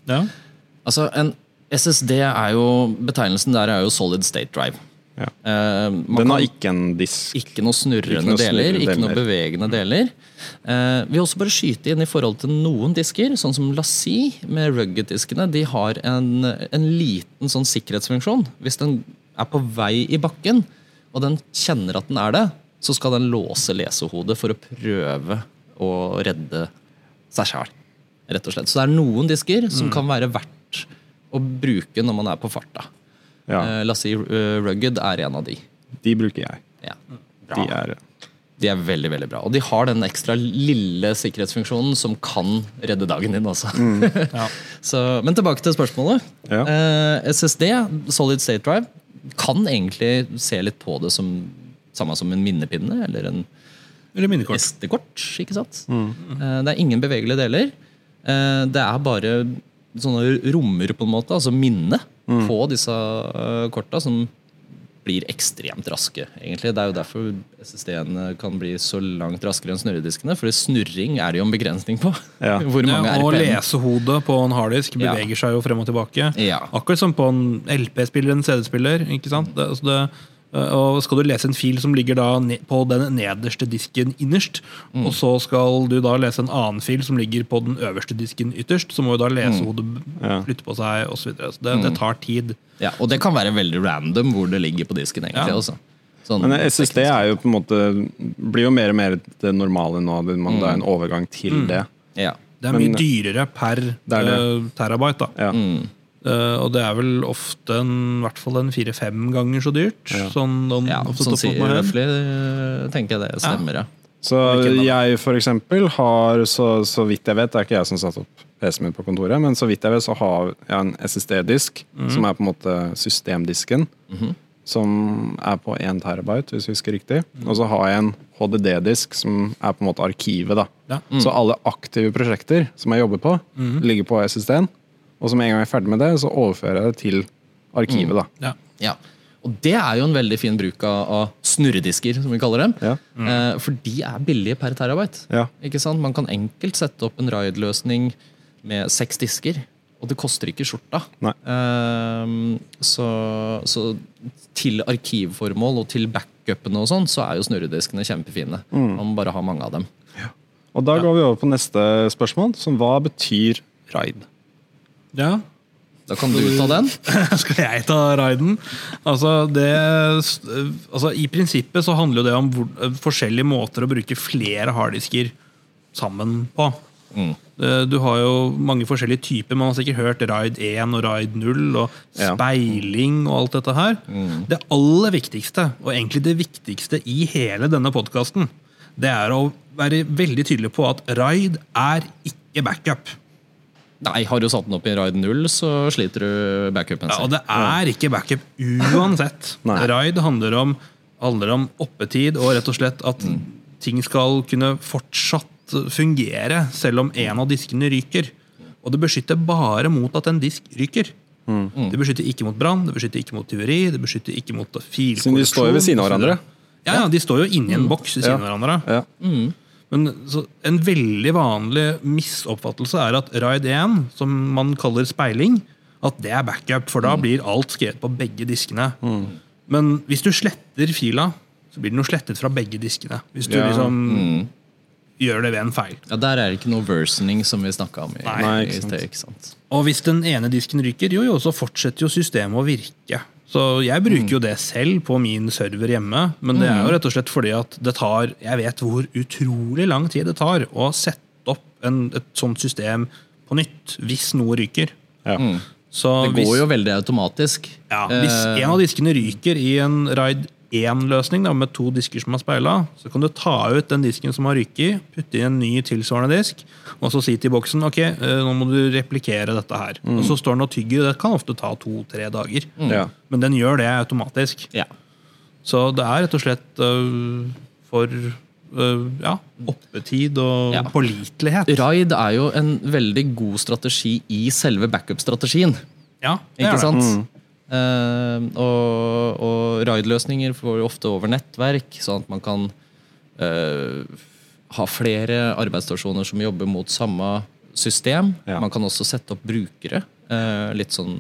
Ja. Altså, en SSD er jo Betegnelsen der er jo solid state drive. Ja. Eh, Den har ikke en disk. Ikke noe snurrende Ikke noe deler, ikke noe bevegende deler. Eh, vi vil også bare skyte inn i forhold til noen disker, sånn som Lassie med rugged-diskene. De har en, en liten sånn sikkerhetsfunksjon. Hvis den er på vei i bakken, og den kjenner at den er det, så skal den låse lesehodet for å prøve å redde seg sjæl. Rett og slett. Så det er noen disker som kan være verdt å bruke når man er på farta. Ja, Eh, Lassie eh, Rugged er en av de. de bruker jeg. Ja. De er De er veldig veldig bra. Og de har den ekstra lille sikkerhetsfunksjonen som kan redde dagen din. Altså. Ja. Så, men tilbake til spørsmålet. Ja. Eh, SSD, Solid State Drive, kan egentlig se litt på det som samme som en minnepinne eller en Eller. SD-kort. ikke sant? Eh, det er ingen bevegelige deler. Eh, det er bare sånne rommer, på en måte, altså minne, på disse eh, korta som blir ekstremt raske. egentlig. Det er jo derfor SSD-ene kan bli så langt raskere enn snurrediskene. For snurring er det jo en begrensning på. Ja. Hvor mange Ja, og lesehodet på en harddisk Ja. beveger seg jo frem og tilbake. Ja. Akkurat som på en LP-spiller en CD-spiller. ikke sant? Det, altså det, og Skal du lese en fil som ligger da på den nederste disken innerst, Mm. og så skal du da lese en annen fil som ligger på den øverste disken ytterst, så må jo da lesehodet Ja. flytte på seg osv. Så, videre. så det, det tar tid. Ja, og det kan være veldig random hvor det ligger på disken. egentlig Ja. også. Sånn, Men SSD er jo på en måte blir jo mer og mer det normale nå. Det man- det er en overgang til det. ja. Det er Men- mye dyrere per er det. eh, terabyte. da. Ja. Eh, og det er vel ofte en, i hvert fall en fire-fem ganger så dyrt. Ja. Sånn, om, ja, sånn sier røftlig, eh, tenker jeg det stemmer, ja. Så jeg for eksempel har, så, så vidt jeg vet, det er ikke jeg som satte opp PC-en min på kontoret, men så vidt jeg vet så har jeg en SSD-disk, som er på en måte systemdisken, som er på 1 terabyte, hvis vi husker riktig. Og så har jeg en HDD-disk, som er på en måte arkivet. da. Ja. Så alle aktive prosjekter som jeg jobber på, ligger på SSD-en. Og så med en gang jeg er ferdig med det, så overfører jeg det til arkivet. da. Ja. Ja. Og det er jo en veldig fin bruk av, av snurredisker, som vi kaller dem. Ja. Eh, for de er billige per terabyte. Ja. Ikke sant? Man kan enkelt sette opp en RAID-løsning med seks disker, og det koster ikke skjorta. Nei. Eh, så, så til arkivformål og til backupene og sånn, så er jo snurrediskene kjempefine. Mm. Man må bare ha mange av dem. Og da går vi over på neste spørsmål, som hva betyr RAID? Ja. Da kan du ta den. Skal jeg ta raiden? Altså, det, altså, I prinsippet så handler det om forskjellige måter å bruke flere harddisker sammen på. Mm. Eh, Du har jo mange forskjellige typer. Man har sikkert hørt RAID 1 og RAID 0 og speiling og alt dette her. Det aller viktigste, og egentlig det viktigste i hele denne podkasten, det er å være veldig tydelig på at RAID er ikke backup. Nei, har du satt den opp i RAID 0, så sliter du backupen Ja, og det er ikke backup uansett. ride Raid handler om, handler om oppetid og rett og slett at ting skal kunne fortsatt fungere selv om en av diskene ryker. Og det beskytter bare mot at en disk ryker. Det beskytter ikke mot brann, det beskytter ikke mot tyveri, det beskytter ikke mot filkorreksjon. Siden de står jo ved siden av hverandre. Ja, ja, de står jo inni en boks ved siden av Ja. hverandre. Ja. Men så en veldig vanlig misoppfattelse er at RAID 1, som man kaller speiling, at det er backup, for da blir alt skrevet på begge diskene. Men hvis du sletter fila, så blir den jo slettet fra begge diskene. Hvis du Ja. liksom gjør det ved en feil. Ja, Der er det ikke noe versioning som vi snakka om i, Nei, i ikke sant. sted. ikke sant? Og hvis den ene disken ryker, jo, jo, så fortsetter jo systemet å virke. Så jeg bruker jo det selv på min server hjemme, men det er jo rett og slett fordi at det tar Jeg vet hvor utrolig lang tid det tar å sette opp en, et sånt system på nytt hvis noe ryker. Ja. Så Det hvis, går jo veldig automatisk. ja, hvis Eh, en av diskene ryker i en RAID 1-løsning med to disker som er speila, så kan du ta ut den disken som har ryket, putte i en ny tilsvarende disk, og så si til boksen ok, eh, nå må du replikere dette her. Og så står den og tygger. Det kan ofte ta to-tre dager. Ja. Men den gjør det automatisk. ja. Så det er rett og slett øh, for øh, ja, oppetid og Ja. pålitelighet. Raid er jo en veldig god strategi i selve backup-strategien. Ja, det er det. sant? Eh, og og raid-løsninger får ofte over nettverk, sånn at man kan uh, ha flere arbeidsstasjoner som jobber mot samme system. Ja. Man kan også sette opp brukere. Uh, litt sånn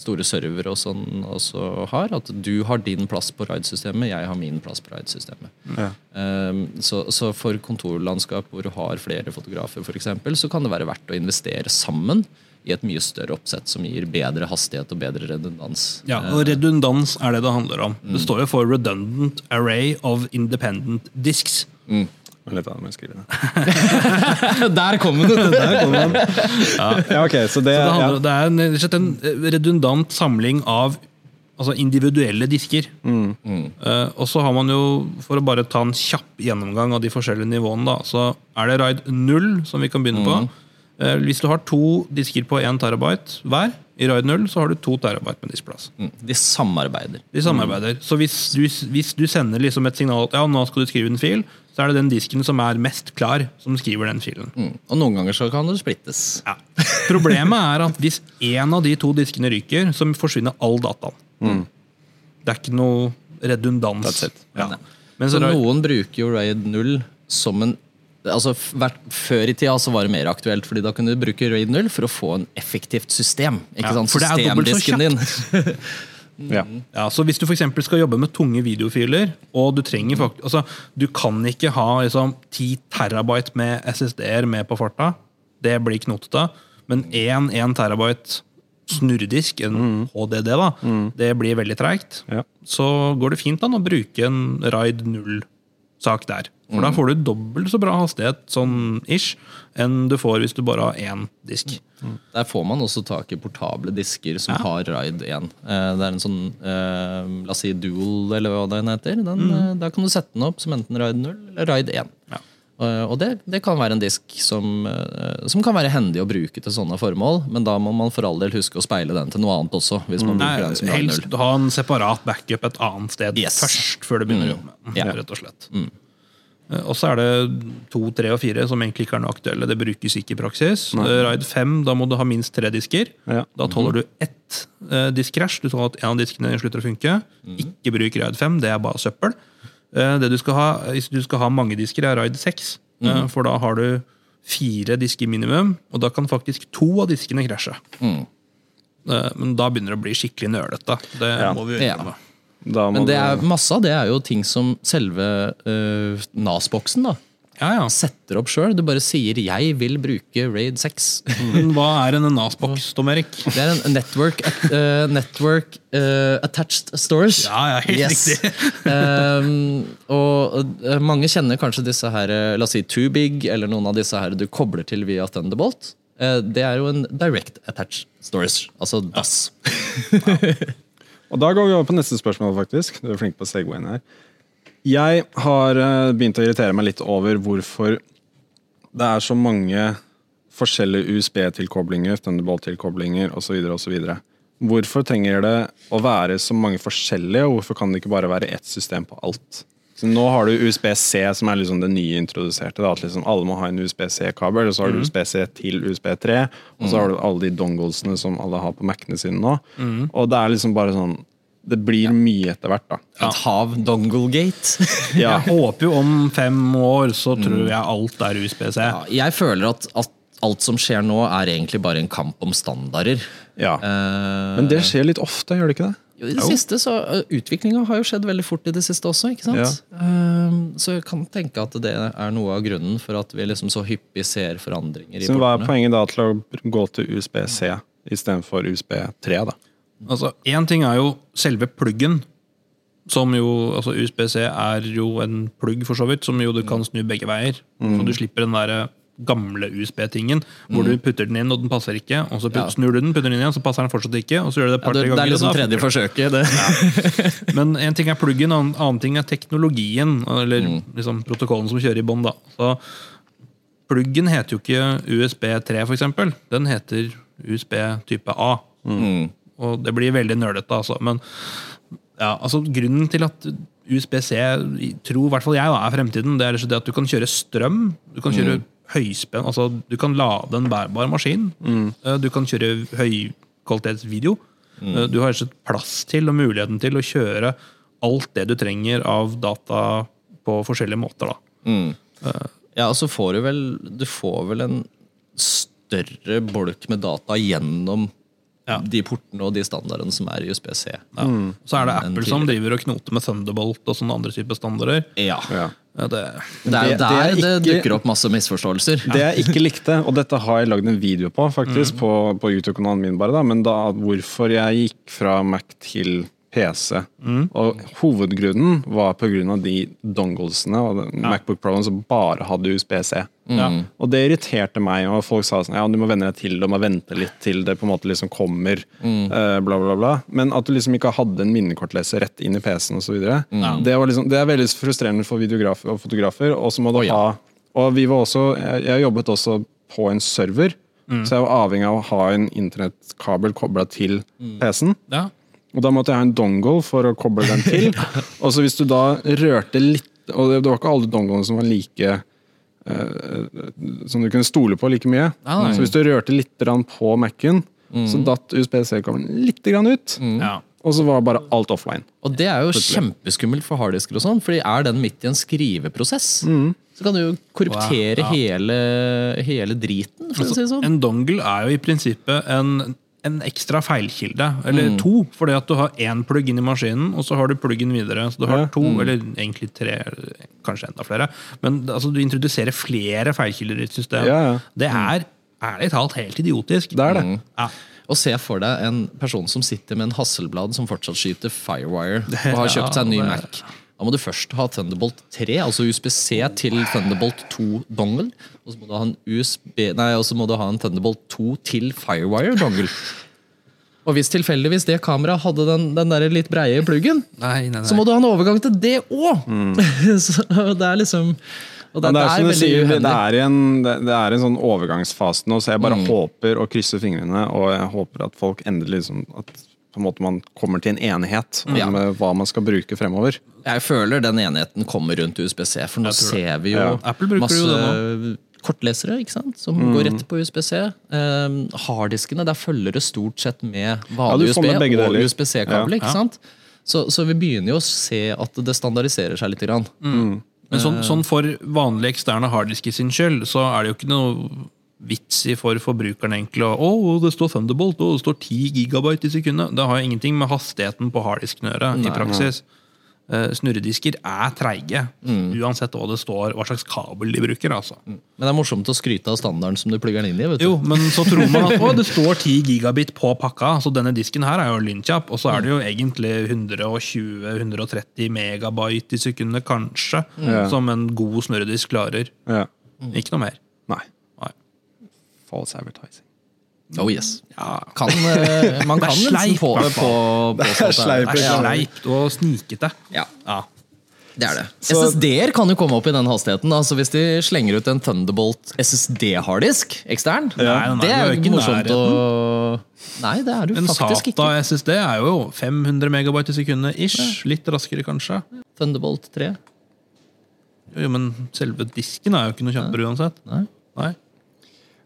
store servere og sånn også har. At du har din plass på raid-systemet, jeg har min plass på raid-systemet. Ja. Um, så, så for kontorlandskap hvor du har flere fotografer, for eksempel, så kan det være verdt å investere sammen i et mye større oppsett som gir bedre hastighet og bedre redundans. Ja, og Redundans er det det handler om. Det står jo for Redundant Array of Independent Disks. Mm. litt, da må jeg skrive det. Der kom den! Ja, ok, så det, Det, ja. det er en, en eh, redundant samling av altså individuelle disker. Eh, og så har man jo, for å bare ta en kjapp gjennomgang av de forskjellige nivåene, da, så er det RAID 0 som vi kan begynne på. Eh, hvis du har to disker på 1 terabyte hver, i RAID 0 så har du 2 terabyte med diskplass. Mm, De samarbeider. De samarbeider. Så hvis du, hvis du sender liksom et signal at ja, nå skal du skrive en fil, så er det den disken som er mest klar, som skriver den filen. Mm. Og noen ganger så kan det splittes. Ja. Problemet er at hvis én av de to diskene ryker, så forsvinner all dataen. Det er ikke noe redundans. Ja. Men Så så noen bruker jo RAID 0 som en Altså, Før i tida så var det mer aktuelt, fordi da kunne du bruke RAID 0 for å få en effektivt system. Ikke Ja, sant? for det er dobbelt så kjapt! Ja. Ja, så Hvis du for skal jobbe med tunge videofiler, og du trenger fakt altså, Du kan ikke ha liksom, 10 terabyte med SSD-er med på farta. Det blir knotete. Men én 1 terabyte snurredisk, en HDD, da, det blir veldig treigt. Ja. Så går det fint an å bruke en RAID 0-sak der. For da får du dobbelt så bra hastighet sånn ish, enn du får hvis du bare har én disk. Der får man også tak i portable disker som har RAID 1. Eh, Det er en sånn eh, la oss si dual, eller hva den heter. Den, mm. Der kan du sette den opp som enten RAID 0 eller RAID 1. Ja. Eh, Og det, det kan være en disk som, eh, som kan være hendig å bruke til sånne formål, men da må man for all del huske å speile den til noe annet også. hvis man Nei, bruker den som RAID 0. helst ha en separat backup et annet sted Yes. først, før du begynner å jobbe med den. Ja. Rett og slett. Eh, Og så er det to, tre og fire som egentlig ikke er noe aktuelle. Det brukes ikke i praksis. Nei. Ride 5, da må du ha minst tre disker. Ja. Da tåler du ett disk diskkrasj. Du tåler at en av diskene slutter å funke. Ikke bruk Ride 5, det er bare søppel. Eh, det du skal ha, hvis du skal ha mange disker, er Ride 6. eh, for da har du fire disker minimum, og da kan faktisk to av diskene krasje. Mm. Eh, Men da begynner det å bli skikkelig nølete. Det Ja. må vi gjøre Ja. med. Da må Men det er, masse av det er jo ting som selve uh, NAS-boksen da Ja, ja. setter opp sjøl. Du bare sier 'jeg vil bruke Raid 6'. Men hva er en NAS-boks, Tom Erik? Det er en network, uh, network uh, attached storage. Ja, ja, helt riktig. um, og uh, mange kjenner kanskje disse her, la oss si Too Big, eller noen av disse her du kobler til via Thunderbolt. Eh, det er jo en direct attached storage, altså DAS. Og da går vi over på neste spørsmål, faktisk. Du er flink på Segwayen her. Jeg har eh, begynt å irritere meg litt over hvorfor det er så mange forskjellige USB-tilkoblinger, Thunderbolt-tilkoblinger osv. osv. Hvorfor trenger det å være så mange forskjellige, og hvorfor kan det ikke bare være ett system på alt? Så nå har du USB-C, som er liksom det nye introduserte. Da, at liksom alle må ha en USB-C-kabel, og så har du USB-C til USB3. Og så har du alle de donglesene som alle har på Mac-ene sine nå. Og det er liksom bare sånn Det blir mye etter hvert, da. Et hav donglegate. Ja. Jeg håper jo om fem år så tror jeg alt er USB-C. Ja, jeg føler at, at alt som skjer nå, er egentlig bare en kamp om standarder. ja. Eh, Men det skjer litt ofte, gjør det ikke det? Jo, I det siste så Utviklinga har jo skjedd veldig fort i det siste også. ikke sant? Um, så jeg kan tenke at det er noe av grunnen for at vi liksom så hyppig ser forandringer i Så hva er poenget da til å gå til USB-C istedenfor USB3? da? Altså, Én ting er jo selve pluggen. Som jo, altså USB-C er jo en plugg, for så vidt, som jo du kan snu begge veier. Så du slipper den der gamle USB-tingen, hvor du putter den inn, og den passer ikke. Og så putter, Ja. snur du den, putter den inn igjen, så passer den fortsatt ikke. og så gjør du det et ja, det, tre det er liksom tredje forsøket. Det. Men en ting er pluggen, en annen ting er teknologien. Eller liksom protokollen som kjører i bånn. Pluggen heter jo ikke USB3, for eksempel. Den heter USB type A. Og det blir veldig nølete, altså. Men ja, altså, grunnen til at USB-C tror i hvert fall jeg da, er fremtiden, det er det at du kan kjøre strøm. Du kan kjøre høyspenn, altså du kan lade en bærbar maskin. Mm. Du kan kjøre høykvalitetsvideo. Mm. Du har ikke plass til og muligheten til å kjøre alt det du trenger av data på forskjellige måter. da. Ja, og så får du vel Du får vel en større bolk med data gjennom Ja. de portene og de standardene som er i USB-C. Mm. Så er det Apple som driver og knoter med Thunderbolt og sånne andre typer standarder. Ja. Ja. Ja, det, Det er jo der er det, ikke- dukker opp masse misforståelser. Det jeg ikke likte, og dette har jeg lagd en video på faktisk, på, på YouTube-kanalen min, bare da, men da hvorfor jeg gikk fra Mac til PC. Og Hovedgrunnen var pga. de donglesene og ja. Macbook Pro-en som bare hadde USB-C. ja. Og det irriterte meg, og folk sa sånn ja, du må venne deg til det, du må vente litt til det på en måte liksom kommer, eh, bla, bla, bla. Men at du liksom ikke hadde en minnekortleser rett inn i PC-en osv. Mm. Det, var liksom, det er veldig frustrerende for videografer og fotografer. Og så må du oh, ja. ha Og vi var også Jeg, jeg jobbet også på en server, Mm. så jeg var avhengig av å ha en internettkabel kobla til Mm. PC-en. ja. Og da måtte jeg ha en dongle for å koble den til. og så hvis du da rørte litt Og det var ikke alle donglene som var like eh, Som du kunne stole på like mye. Ah, nei. så hvis du rørte litt på Mac-en, så datt USB-C-kabelen litt grann ut. ja. Og så var bare alt offline. Og det er jo kjempeskummelt for harddisker og sånn, fordi er den midt i en skriveprosess, så kan du jo korruptere Wow, ja. hele, hele driten, for å si det sånn. En dongle er jo i prinsippet en, en ekstra feilkilde, eller to. Fordi at du har én plugg inn i maskinen, og så har du pluggen videre. Så du har to, to, eller egentlig tre, kanskje enda flere. Men altså, du introduserer flere feilkilder i et system. Ja, ja. Det er ærlig talt helt idiotisk. Det er det. Ja. Og se for deg en person som sitter med en Hasselblad som fortsatt skyter Firewire, og har kjøpt seg en ny Mac. Da må du først ha Thunderbolt 3, altså USB-C til Thunderbolt 2-dongle. Og så må du ha en USB, nei, og så må du ha en Thunderbolt 2 til Firewire-dongle. Og hvis tilfeldigvis det kameraet hadde den, den der litt breie pluggen, Nei, nei, nei. så må du ha en overgang til det òg! så det er liksom Og det, Men det er, er som du veldig sier, det, uheldig. er i en, det, det er en sånn overgangsfase nå, så jeg Mm. bare håper og krysser fingrene, og jeg håper at folk endelig liksom, at på en måte man kommer til en enighet om Ja. eh, hva man skal bruke fremover. Jeg føler den enigheten kommer rundt USB-C, for nå ser vi jo Ja. Apple masse jo det kortlesere ikke sant? som går rett på USB-C. Um, harddiskene, der følger det stort sett med vanlig ja, USB med og. USB-C-kabel. Ja. ikke sant? Så, så vi begynner jo å se at det standardiserer seg litt. Grann. Men sånn, sånn for vanlige eksterne harddisker sin skyld, så er det jo ikke noe vits i for forbrukeren egentlig å oh, det står Thunderbolt, Oh, det står 10 gigabyte i sekundet. Det har jo ingenting med hastigheten på harddisken å gjøre i praksis. Eh, snurredisker er treige, uansett hva det står, hva slags kabel de bruker. altså. Men det er morsomt å skryte av standarden som du plugger den inn i. vet du. Jo, men så tror man at å, det står 10 gigabit på pakka, så denne disken her er jo lynkjapp. Og så er det jo egentlig 120-130 megabyte i sekundet, kanskje, Ja. som en god snurredisk klarer. Ja. Ikke noe mer. False advertising. Oh yes. Ja, Kan, eh, man kan nesten sleip, på, hvert på, Det er sleipt sleip, Ja. og snikete. Ja, Ja. det er det. SSD-er kan jo komme opp i den hastigheten. Altså Hvis de slenger ut en Thunderbolt SSD-harddisk ekstern. Nei, det er jo ikke morsomt å Nei, det er du En ikke. En SATA. SSD er jo 500 megabyte i sekundet ish. Litt raskere, kanskje. Thunderbolt 3. Jo, men selve disken er jo ikke noe kjappere uansett. Nei. Nei.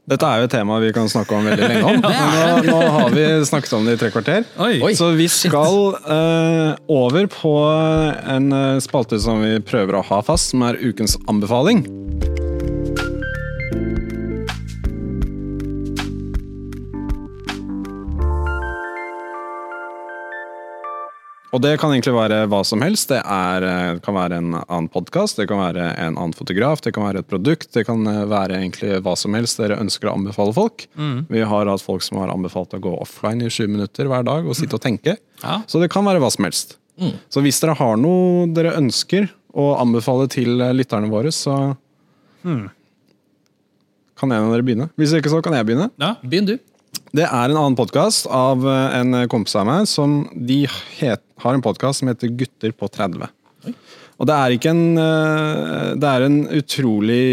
Dette er jo et tema vi kan snakke om veldig lenge om. Men nå, nå har vi snakket om det i tre kvarter. Oi. Oi. Så vi skal uh, over på en eh, spalte som vi prøver å ha fast, som er ukens anbefaling. Og det kan egentlig være hva som helst. Det er, det kan være en annen podkast, det kan være en annen fotograf, det kan være et produkt. Det kan eh, være egentlig hva som helst dere ønsker å anbefale folk. Vi har hatt folk som har anbefalt å gå offline i 20 minutter hver dag og sitte og tenke. Ja. Så det kan være hva som helst. Så hvis dere har noe dere ønsker å anbefale til eh, lytterne våre, så kan en av dere begynne. Hvis ikke så kan jeg begynne. Ja. Begynn du. Det er en annen podkast av eh, en kompis av meg som de het, har en podkast som heter Gutter på 30. Og det er ikke en eh, Det er en utrolig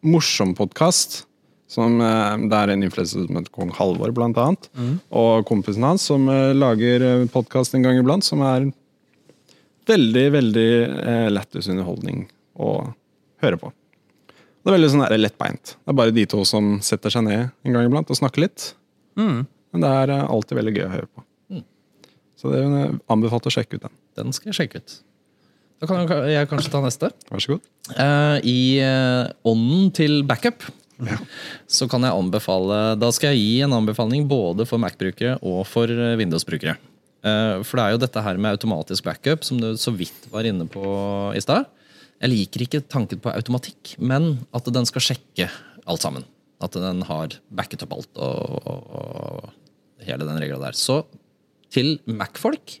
morsom podkast. Som, eh, det er en influenser som heter Kong Halvor, blant annet. Og kompisen hans som lager podkast en gang iblant, som er veldig, veldig eh, lættis underholdning å høre på. Det er veldig sånn lettbeint. Det er bare de to som setter seg ned en gang iblant og snakker litt. Mm. Men det er eh, alltid veldig gøy å høre på. Så det er anbefalt å sjekke ut den. Den skal jeg sjekke ut. Da kan jeg- kanskje ta neste. Vær så god. Eh, I eh, ånden til backup så kan jeg anbefale Da skal jeg gi en anbefaling både for Mac-brukere og for eh, Windows-brukere. Eh, For det er jo dette her med automatisk backup som du så vidt var inne på i stad. Jeg liker ikke tanken på automatikk, men at den skal sjekke alt sammen. At den har backet opp alt og, og, og hele den regla der. Så til Mac-folk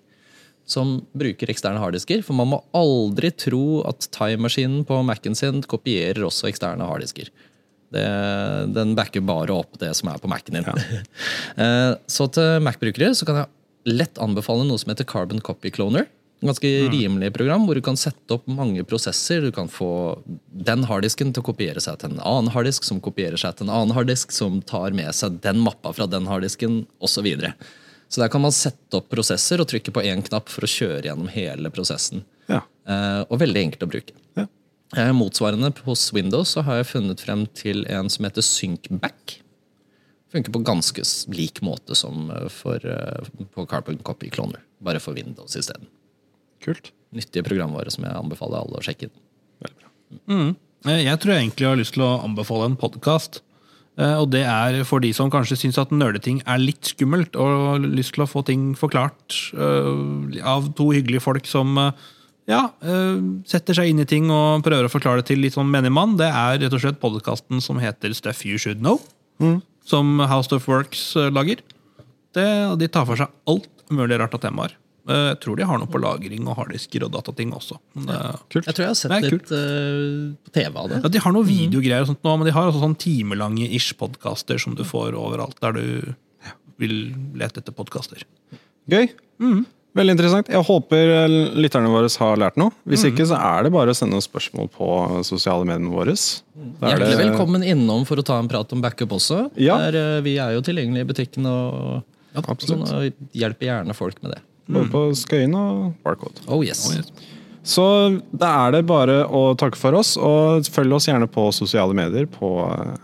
som bruker eksterne harddisker. For man må aldri tro at Time-maskinen på Mac-en sin kopierer også eksterne harddisker. Det, den backer bare opp det som er på Mac-en din. Ja. så til Mac-brukere så kan jeg lett anbefale noe som heter Carbon Copy Cloner. Ganske rimelig program hvor du kan sette opp mange prosesser. Du kan få den harddisken til å kopiere seg til en annen harddisk, som kopierer seg til en annen harddisk, som tar med seg den mappa fra den harddisken, osv. Så, videre. så der kan man sette opp prosesser og trykke på én knapp for å kjøre gjennom hele prosessen. Ja. Eh, og veldig enkelt å bruke. Ja. Eh, motsvarende hos Windows så har jeg funnet frem til en som heter SyncBack. Funker på ganske lik måte som eh, for, eh, på Carbon Copy Cloner. Bare for Windows isteden. Kult. Nyttige programvare som jeg anbefaler alle å sjekke inn. Veldig bra. Mm. Jeg tror jeg egentlig har lyst til å anbefale en podkast. Og det er for de som kanskje syns at nerdeting er litt skummelt, og har lyst til å få ting forklart eh, av to hyggelige folk som eh, ja, eh, setter seg inn i ting og prøver å forklare det til litt sånn menigmann. Det er rett og slett podkasten som heter Stuff You Should Know, som House of Works eh, lager. Det, de tar for seg alt mulig rart av temaer. Eh, Jeg tror de har noe på lagring og harddisker og datating også. Men det, Kult. Jeg tror jeg har sett Det litt eh, på TV av det. Ja, De har noen videogreier, og sånt nå, men de har også sånn timelange ish podkaster som du får overalt der du vil lete etter podkaster. Gøy. Veldig interessant. Jeg håper eh, lytterne våre har lært noe. Hvis ikke, så er det bare å sende oss spørsmål på sosiale mediene våre. Er Hjertelig det- velkommen innom for å ta en prat om backup også. Ja. Der, vi er jo tilgjengelige i butikken og, ja, sånn, og hjelper gjerne folk med det. Både på Skøyen og Barcode. Oh yes. Så da er det bare å takke for oss, og følg oss gjerne på sosiale medier. På eh,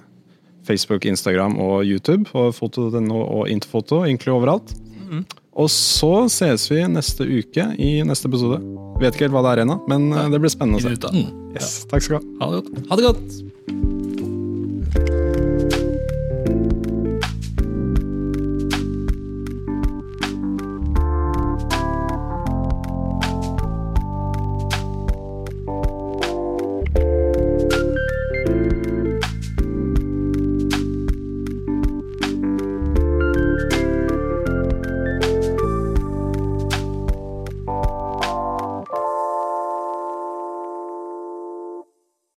Facebook, Instagram og YouTube. Og foto.no og Interfoto, egentlig overalt. Og så ses vi neste uke i neste episode. Vet ikke helt hva det er ennå, men eh, det blir spennende å se. Yes, takk skal du ha. Ha det godt. Ha det godt!